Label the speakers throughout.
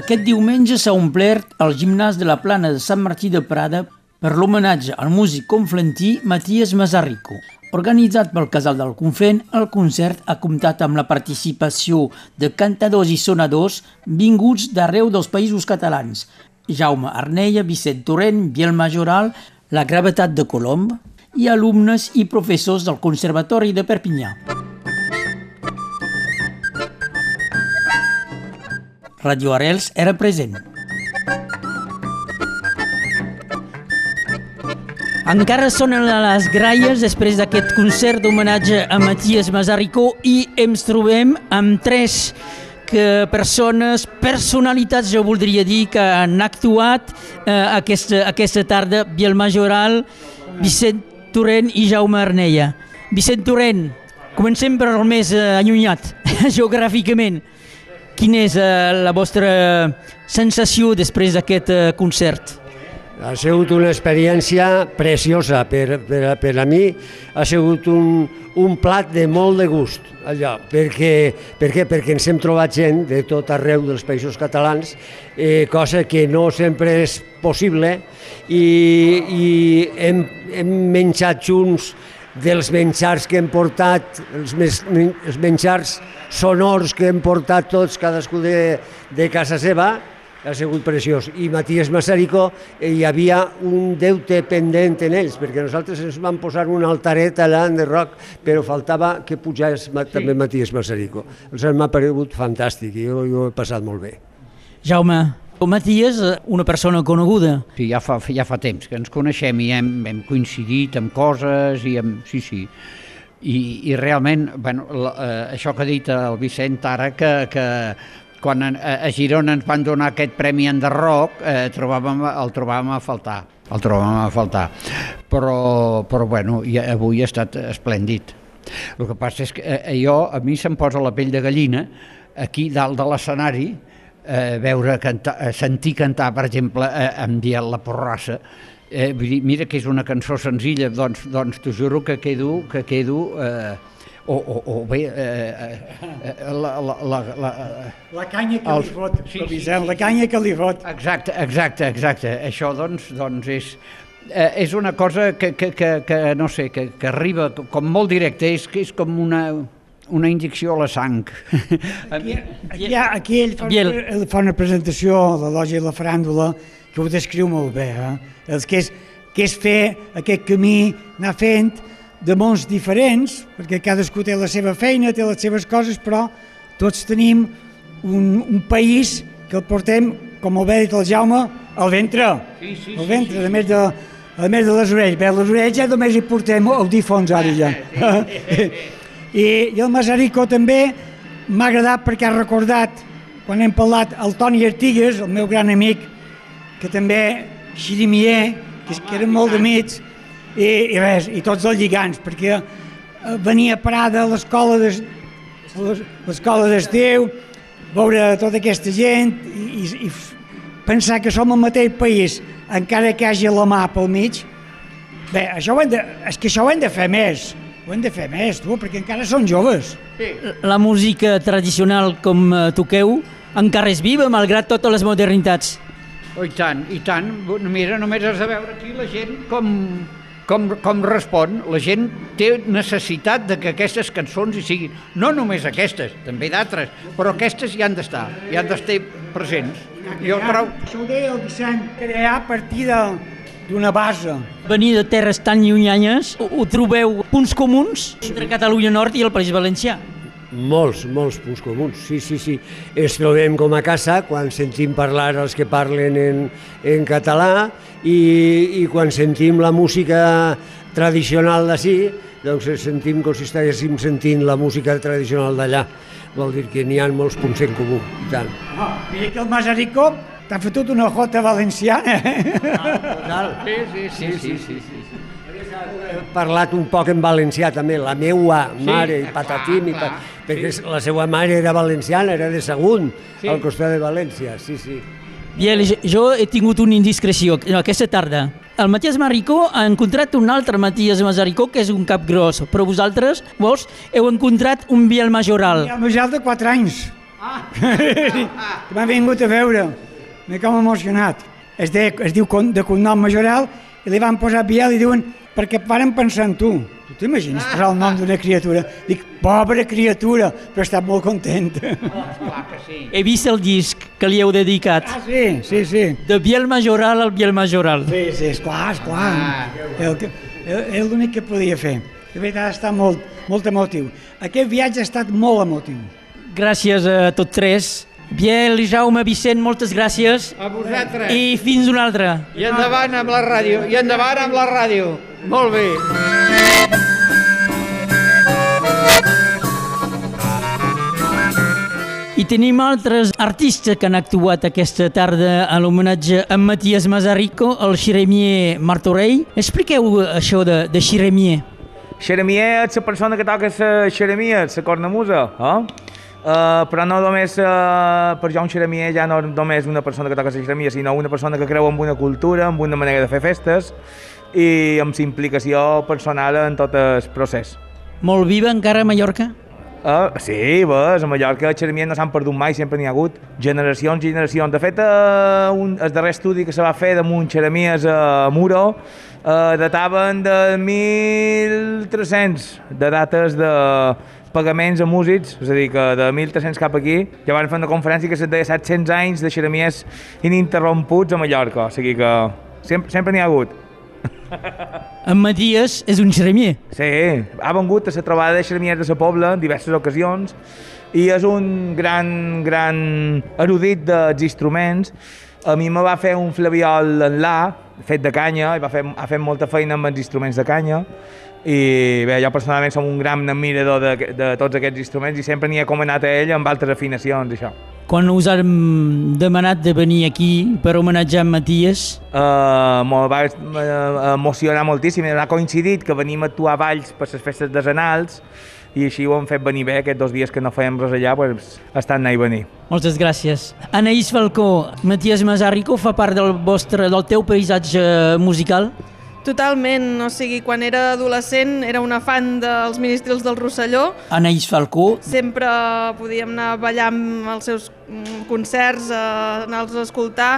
Speaker 1: Aquest diumenge s'ha omplert el gimnàs de la plana de Sant Martí de Prada per l'homenatge al músic conflentí Matías Mazarrico. Organitzat pel Casal del Conflent, el concert ha comptat amb la participació de cantadors i sonadors vinguts d'arreu dels països catalans. Jaume Arneia, Vicent Torrent, Biel Majoral, la Gravetat de Colom i alumnes i professors del Conservatori de Perpinyà. Radio Arrels era present. Encara sonen les gralles després d'aquest concert d'homenatge a Matías Mazaricó i ens trobem amb tres que persones, personalitats, jo voldria dir, que han actuat eh, aquesta, aquesta tarda, Biel Majoral, Vicent Torrent i Jaume Arneia. Vicent Torrent, comencem per el més eh, allunyat, geogràficament. Quina és eh, la vostra sensació després d'aquest eh, concert?
Speaker 2: Ha sigut una experiència preciosa per, per, per a mi, ha sigut un, un plat de molt de gust allò, perquè, per què? perquè ens hem trobat gent de tot arreu dels països catalans, eh, cosa que no sempre és possible, i, i hem, hem menjat junts dels menjars que hem portat, els, mes, els menjars sonors que hem portat tots, cadascú de, de casa seva, ha sigut preciós. I Matías Massarico eh, hi havia un deute pendent en ells, perquè nosaltres ens vam posar un altaret allà en de rock, però faltava que pujés sí. també Matías Massarico. Els m'ha paregut fantàstic i jo, jo he passat molt bé.
Speaker 1: Jaume, Matías, eh, una persona coneguda.
Speaker 3: Sí, ja fa, ja fa temps que ens coneixem i hem, hem coincidit amb coses i amb... Sí, sí. I, i realment, bueno, la, eh, això que ha dit el Vicent ara, que, que quan a, a Girona ens van donar aquest premi en Rock, eh, trobàvem, el trobàvem a faltar, el trobàvem a faltar. Però, però bueno, i avui ha estat esplèndid. El que passa és que eh, jo, a mi se'm posa la pell de gallina, aquí dalt de l'escenari, eh, veure cantar, eh, sentir cantar, per exemple, eh, amb Diel la Porrassa, eh, mira que és una cançó senzilla, doncs, doncs t'ho juro que quedo, que quedo eh, o, o, o bé eh,
Speaker 4: eh, la, la, la, la, la canya que el, li fot, sí, Vicent, la canya que li fot.
Speaker 3: Exacte, exacte, exacte. Això doncs, doncs és, eh, és una cosa que, que, que, que no sé, que, que arriba com molt directe, és, que és com una, una injecció a la sang.
Speaker 4: Aquí, aquí, aquí ell, fa, ell fa una presentació de l'Oja i la Faràndula que ho descriu molt bé, eh? El que és, que és fer aquest camí, anar fent, de mons diferents, perquè cadascú té la seva feina, té les seves coses, però tots tenim un, un país que el portem, com el va dit el Jaume, al ventre. Sí, sí, al ventre, sí, sí. a més de, a més de les orelles. Bé, les orelles ja només hi portem audífons ara ja. I, I el Masarico també m'ha agradat perquè ha recordat, quan hem parlat, el Toni Artigues, el meu gran amic, que també xirimier, que, que eren molt d'amics, i, i res, i tots els lligants, perquè eh, venia a Prada a l'escola de, l'escola d'estiu, veure tota aquesta gent i, i, i pensar que som el mateix país, encara que hagi la mà pel mig, bé, això ho hem de, és que això ho hem de fer més, ho hem de fer més, tu, perquè encara són joves.
Speaker 1: Sí. La música tradicional com eh, toqueu encara és viva, malgrat totes les modernitats.
Speaker 3: Oh, i tant, i tant. Mira, només has de veure aquí la gent com, com, com respon, la gent té necessitat de que aquestes cançons hi siguin. No només aquestes, també d'altres, però aquestes hi han d'estar, hi han d'estar presents.
Speaker 4: Jo trobo... Això ho deia el Vicent, crear a partir d'una base.
Speaker 1: Venir de terres tan llunyanyes, ho, ho trobeu punts comuns entre Catalunya Nord i el País Valencià?
Speaker 2: Molts, molts punts comuns, sí, sí, sí. Es trobem com a casa quan sentim parlar els que parlen en, en català i, i quan sentim la música tradicional d'ací, doncs sentim com si estiguéssim sentint la música tradicional d'allà. Vol dir que n'hi ha molts punts en comú, i tant.
Speaker 4: Oh, mira que el Masarico t'ha fotut una jota valenciana.
Speaker 2: Ah, sí, sí, sí, sí, sí, sí, sí. He parlat un poc en valencià també, la meua mare, sí, i patatim, clar, i pat... clar, perquè sí. la seva mare era valenciana, era de Sagunt, sí. al costat de València, sí, sí.
Speaker 1: Biel, jo he tingut una indiscreció aquesta tarda. El Matías Maricó ha encontrat un altre Matías Mazaricó, que és un cap gros, però vosaltres, vos, heu encontrat un Biel Majoral.
Speaker 4: Un Biel Majoral de 4 anys. Ah. M'han vingut a veure. M'he com emocionat. Es, de, es diu de cognom Majoral i li van posar Biel i diuen perquè varen pensar en tu. Tu t'imagines posar el nom d'una criatura? Dic, pobra criatura, però està molt contenta.
Speaker 3: Oh, clar que sí.
Speaker 1: He vist el disc que li heu dedicat.
Speaker 4: Ah, sí, sí, sí.
Speaker 1: De Biel Majoral al Biel Majoral.
Speaker 4: Sí, sí, esclar, esclar. Ah, el que, és l'únic que podia fer. De veritat, està molt, molt emotiu. Aquest viatge ha estat molt emotiu.
Speaker 1: Gràcies a tots tres. Biel, Jaume, Vicent, moltes gràcies.
Speaker 3: A vosaltres.
Speaker 1: I fins una altra.
Speaker 3: I endavant amb la ràdio, i endavant amb la ràdio. Molt bé.
Speaker 1: I tenim altres artistes que han actuat aquesta tarda a l'homenatge a Matías Mazarico, el Xeremier Martorell. Expliqueu això de, de Xeremier.
Speaker 5: Xeremier és la persona que toca la xeremia, la cornamusa, eh? Uh, però no només, uh, per jo un xeremier ja no només una persona que toca la xeremia, sinó una persona que creu en una cultura, en una manera de fer festes i amb implicació personal en tot el procés.
Speaker 1: Molt viva encara a Mallorca?
Speaker 5: Uh, sí, ves, a Mallorca els xeremiers no s'han perdut mai, sempre n'hi ha hagut generacions i generacions. De fet, uh, un, el darrer estudi que se va fer damunt xeremies a Muro uh, dataven de 1.300 de dates de pagaments a músics, és a dir, que de 1.300 cap aquí, ja van fer una conferència que se deia 700 anys de xeremies ininterromputs a Mallorca, o sigui que sempre sempre n'hi ha hagut.
Speaker 1: En Matías és un xeremier.
Speaker 5: Sí, ha vengut a la trobada de xeremiers de la Pobla en diverses ocasions i és un gran, gran erudit dels instruments. A mi me va fer un flaviol en la, fet de canya, i va fer, ha fet molta feina amb els instruments de canya, i bé, jo personalment som un gran admirador de, de tots aquests instruments i sempre n'hi he comanat a ell amb altres afinacions, això.
Speaker 1: Quan us han demanat de venir aquí per homenatjar en Matías,
Speaker 5: Uh, me va uh, emocionar moltíssim, ha coincidit que venim a actuar a Valls per les festes desenals i així ho hem fet venir bé aquests dos dies que no fèiem res allà, pues, estan anar i venir.
Speaker 1: moltes gràcies. Anaïs Falcó, Matías Mazarico fa part del vostre, del teu paisatge musical?
Speaker 6: Totalment, o sigui, quan era adolescent era una fan dels ministrils del Rosselló,
Speaker 1: Anaïs Falcó,
Speaker 6: sempre podíem anar a ballar amb els seus mm, concerts, eh, anar-los a escoltar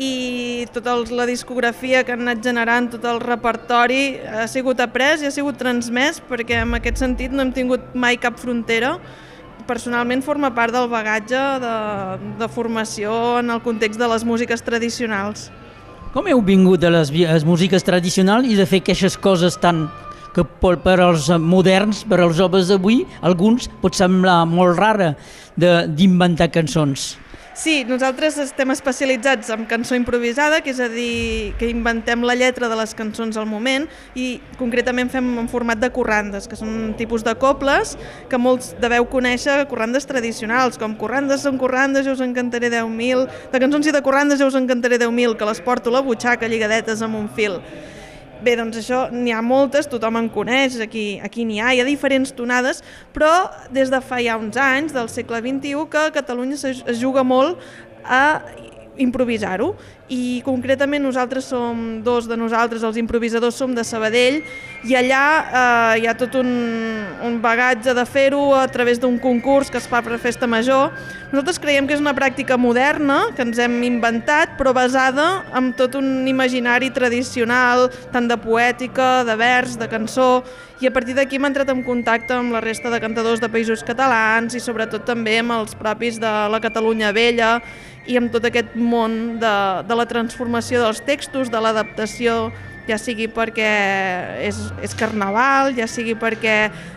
Speaker 6: i tota la discografia que han anat generant, tot el repertori ha sigut après i ha sigut transmès perquè en aquest sentit no hem tingut mai cap frontera. Personalment forma part del bagatge de, de formació en el context de les músiques tradicionals.
Speaker 1: Com heu vingut a les, les músiques tradicionals i de fer aquestes coses tan que per, per als moderns, per als joves d'avui, alguns pot semblar molt rara d'inventar cançons.
Speaker 6: Sí, nosaltres estem especialitzats en cançó improvisada, que és a dir, que inventem la lletra de les cançons al moment i concretament fem en format de corrandes, que són un tipus de cobles que molts deveu conèixer corrandes tradicionals, com corrandes són corrandes, jo us encantaré 10.000, de cançons i de corrandes jo us encantaré 10.000, que les porto a la butxaca lligadetes amb un fil. Bé, doncs això n'hi ha moltes, tothom en coneix, aquí, aquí n'hi ha, hi ha diferents tonades, però des de fa ja uns anys, del segle XXI, que a Catalunya es, juga molt a improvisar-ho i concretament nosaltres som dos de nosaltres, els improvisadors som de Sabadell i allà eh, hi ha tot un, un bagatge de fer-ho a través d'un concurs que es fa per Festa Major. Nosaltres creiem que és una pràctica moderna que ens hem inventat però basada en tot un imaginari tradicional, tant de poètica, de vers, de cançó i a partir d'aquí hem entrat en contacte amb la resta de cantadors de països catalans i sobretot també amb els propis de la Catalunya Vella i amb tot aquest món de, de la transformació dels textos, de l'adaptació, ja sigui perquè és, és carnaval, ja sigui perquè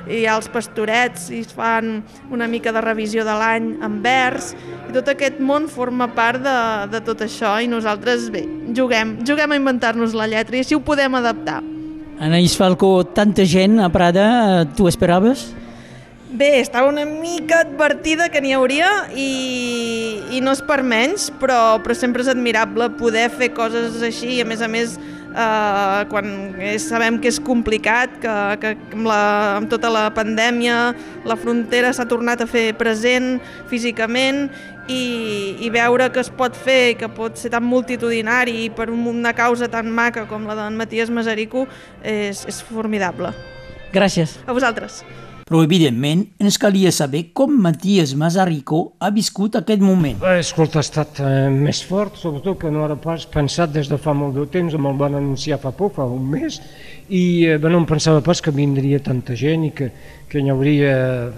Speaker 6: hi ha els pastorets i es fan una mica de revisió de l'any en vers, i tot aquest món forma part de, de tot això i nosaltres, bé, juguem, juguem a inventar-nos la lletra i així ho podem adaptar.
Speaker 1: Anaïs Falcó, tanta gent a Prada, eh, tu esperaves?
Speaker 6: Bé, estava una mica advertida que n'hi hauria i, i no és per menys, però, però sempre és admirable poder fer coses així i a més a més eh, quan és, sabem que és complicat, que, que amb, la, amb tota la pandèmia la frontera s'ha tornat a fer present físicament i, i veure que es pot fer i que pot ser tan multitudinari i per un- una causa tan maca com la d'en Matías Masarico és, és formidable.
Speaker 1: Gràcies.
Speaker 6: A vosaltres.
Speaker 1: Però evidentment ens calia saber com Matías Mazarico ha viscut aquest moment.
Speaker 7: Eh, escolta, ha estat eh, més fort, sobretot que no era pas pensat des de fa molt de temps, me'l van anunciar fa poc, fa un mes, i eh, no em pensava pas que vindria tanta gent i que, que hi hauria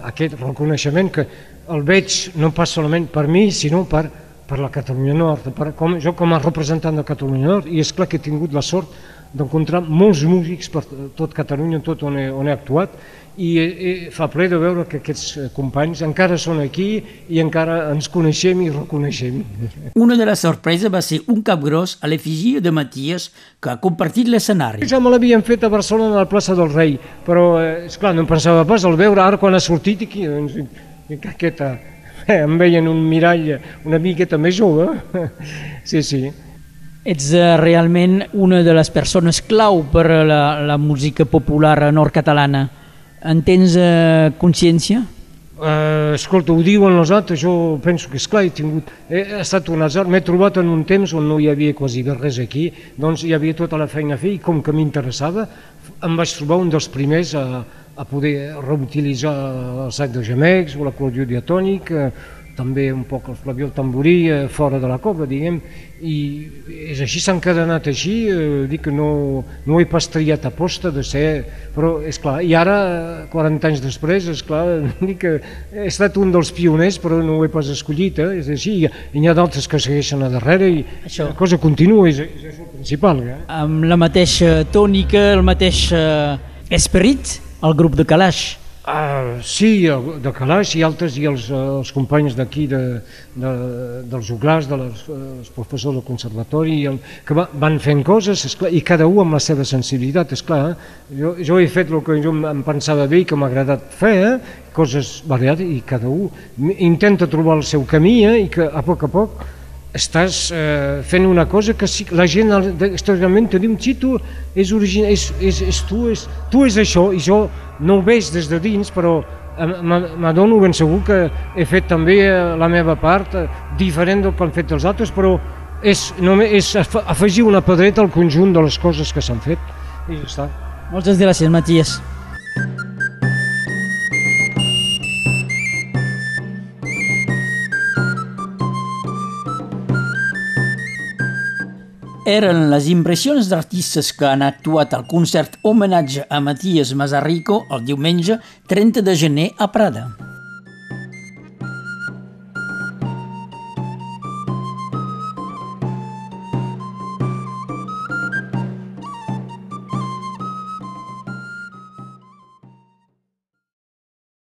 Speaker 7: aquest reconeixement que el veig no pas solament per mi, sinó per, per la Catalunya Nord, per, com, jo com a representant de Catalunya Nord, i és clar que he tingut la sort d'encontrar molts músics per tot Catalunya, tot on he, on he actuat, i, i fa ple de veure que aquests companys encara són aquí i encara ens coneixem i reconeixem.
Speaker 1: Una de les sorpreses va ser un cap gros a l'efigia de Matías que ha compartit l'escenari.
Speaker 7: Ja me l'havien fet a Barcelona a la plaça del Rei, però, eh, és clar no em pensava pas el veure ara quan ha sortit aquí, doncs, aquesta, em veien un mirall una miqueta més jove, sí, sí.
Speaker 1: Ets uh, realment una de les persones clau per la, la música popular nord-catalana. En tens uh, consciència?
Speaker 7: Uh, escolta, ho diuen els altres, jo penso que és clar, he, tingut, he, estat un azar, m'he trobat en un temps on no hi havia quasi res aquí, doncs hi havia tota la feina a fer i com que m'interessava em vaig trobar un dels primers a, a poder reutilitzar el sac de gemecs o l'acordió diatònic, també un poc el flaviol tamborí eh, fora de la cobla, diguem, i és així, s'ha encadenat així, eh, dic que no, no he pas triat a posta de ser, però és clar, i ara, 40 anys després, és clar, dic que he estat un dels pioners, però no ho he pas escollit, eh? és així, i hi ha d'altres que segueixen a darrere i Això. la cosa continua, és, és el principal. Eh?
Speaker 1: Amb la mateixa tònica, el mateix eh, esperit, el grup de Calaix.
Speaker 7: Uh, sí, de Calaix i altres i els, els companys d'aquí de, de, dels juglars, de les, els professors del conservatori el, que va, van fent coses esclar, i cada un amb la seva sensibilitat és clar, eh? jo, jo he fet el que jo em pensava bé i que m'ha agradat fer eh? coses variades i cada un intenta trobar el seu camí eh? i que a poc a poc estàs eh, fent una cosa que si, la gent exteriorment te diu sí, tu és, origina, és, és, és, tu, és, tu és això i jo no ho veig des de dins però m'adono ben segur que he fet també eh, la meva part eh, diferent del que han fet els altres però és, només, és afegir una pedreta al conjunt de les coses que s'han fet i ja està.
Speaker 1: Moltes gràcies Matías. Eren les impressions d'artistes que han actuat al concert homenatge a Matías Mazarrico el diumenge 30 de gener a Prada.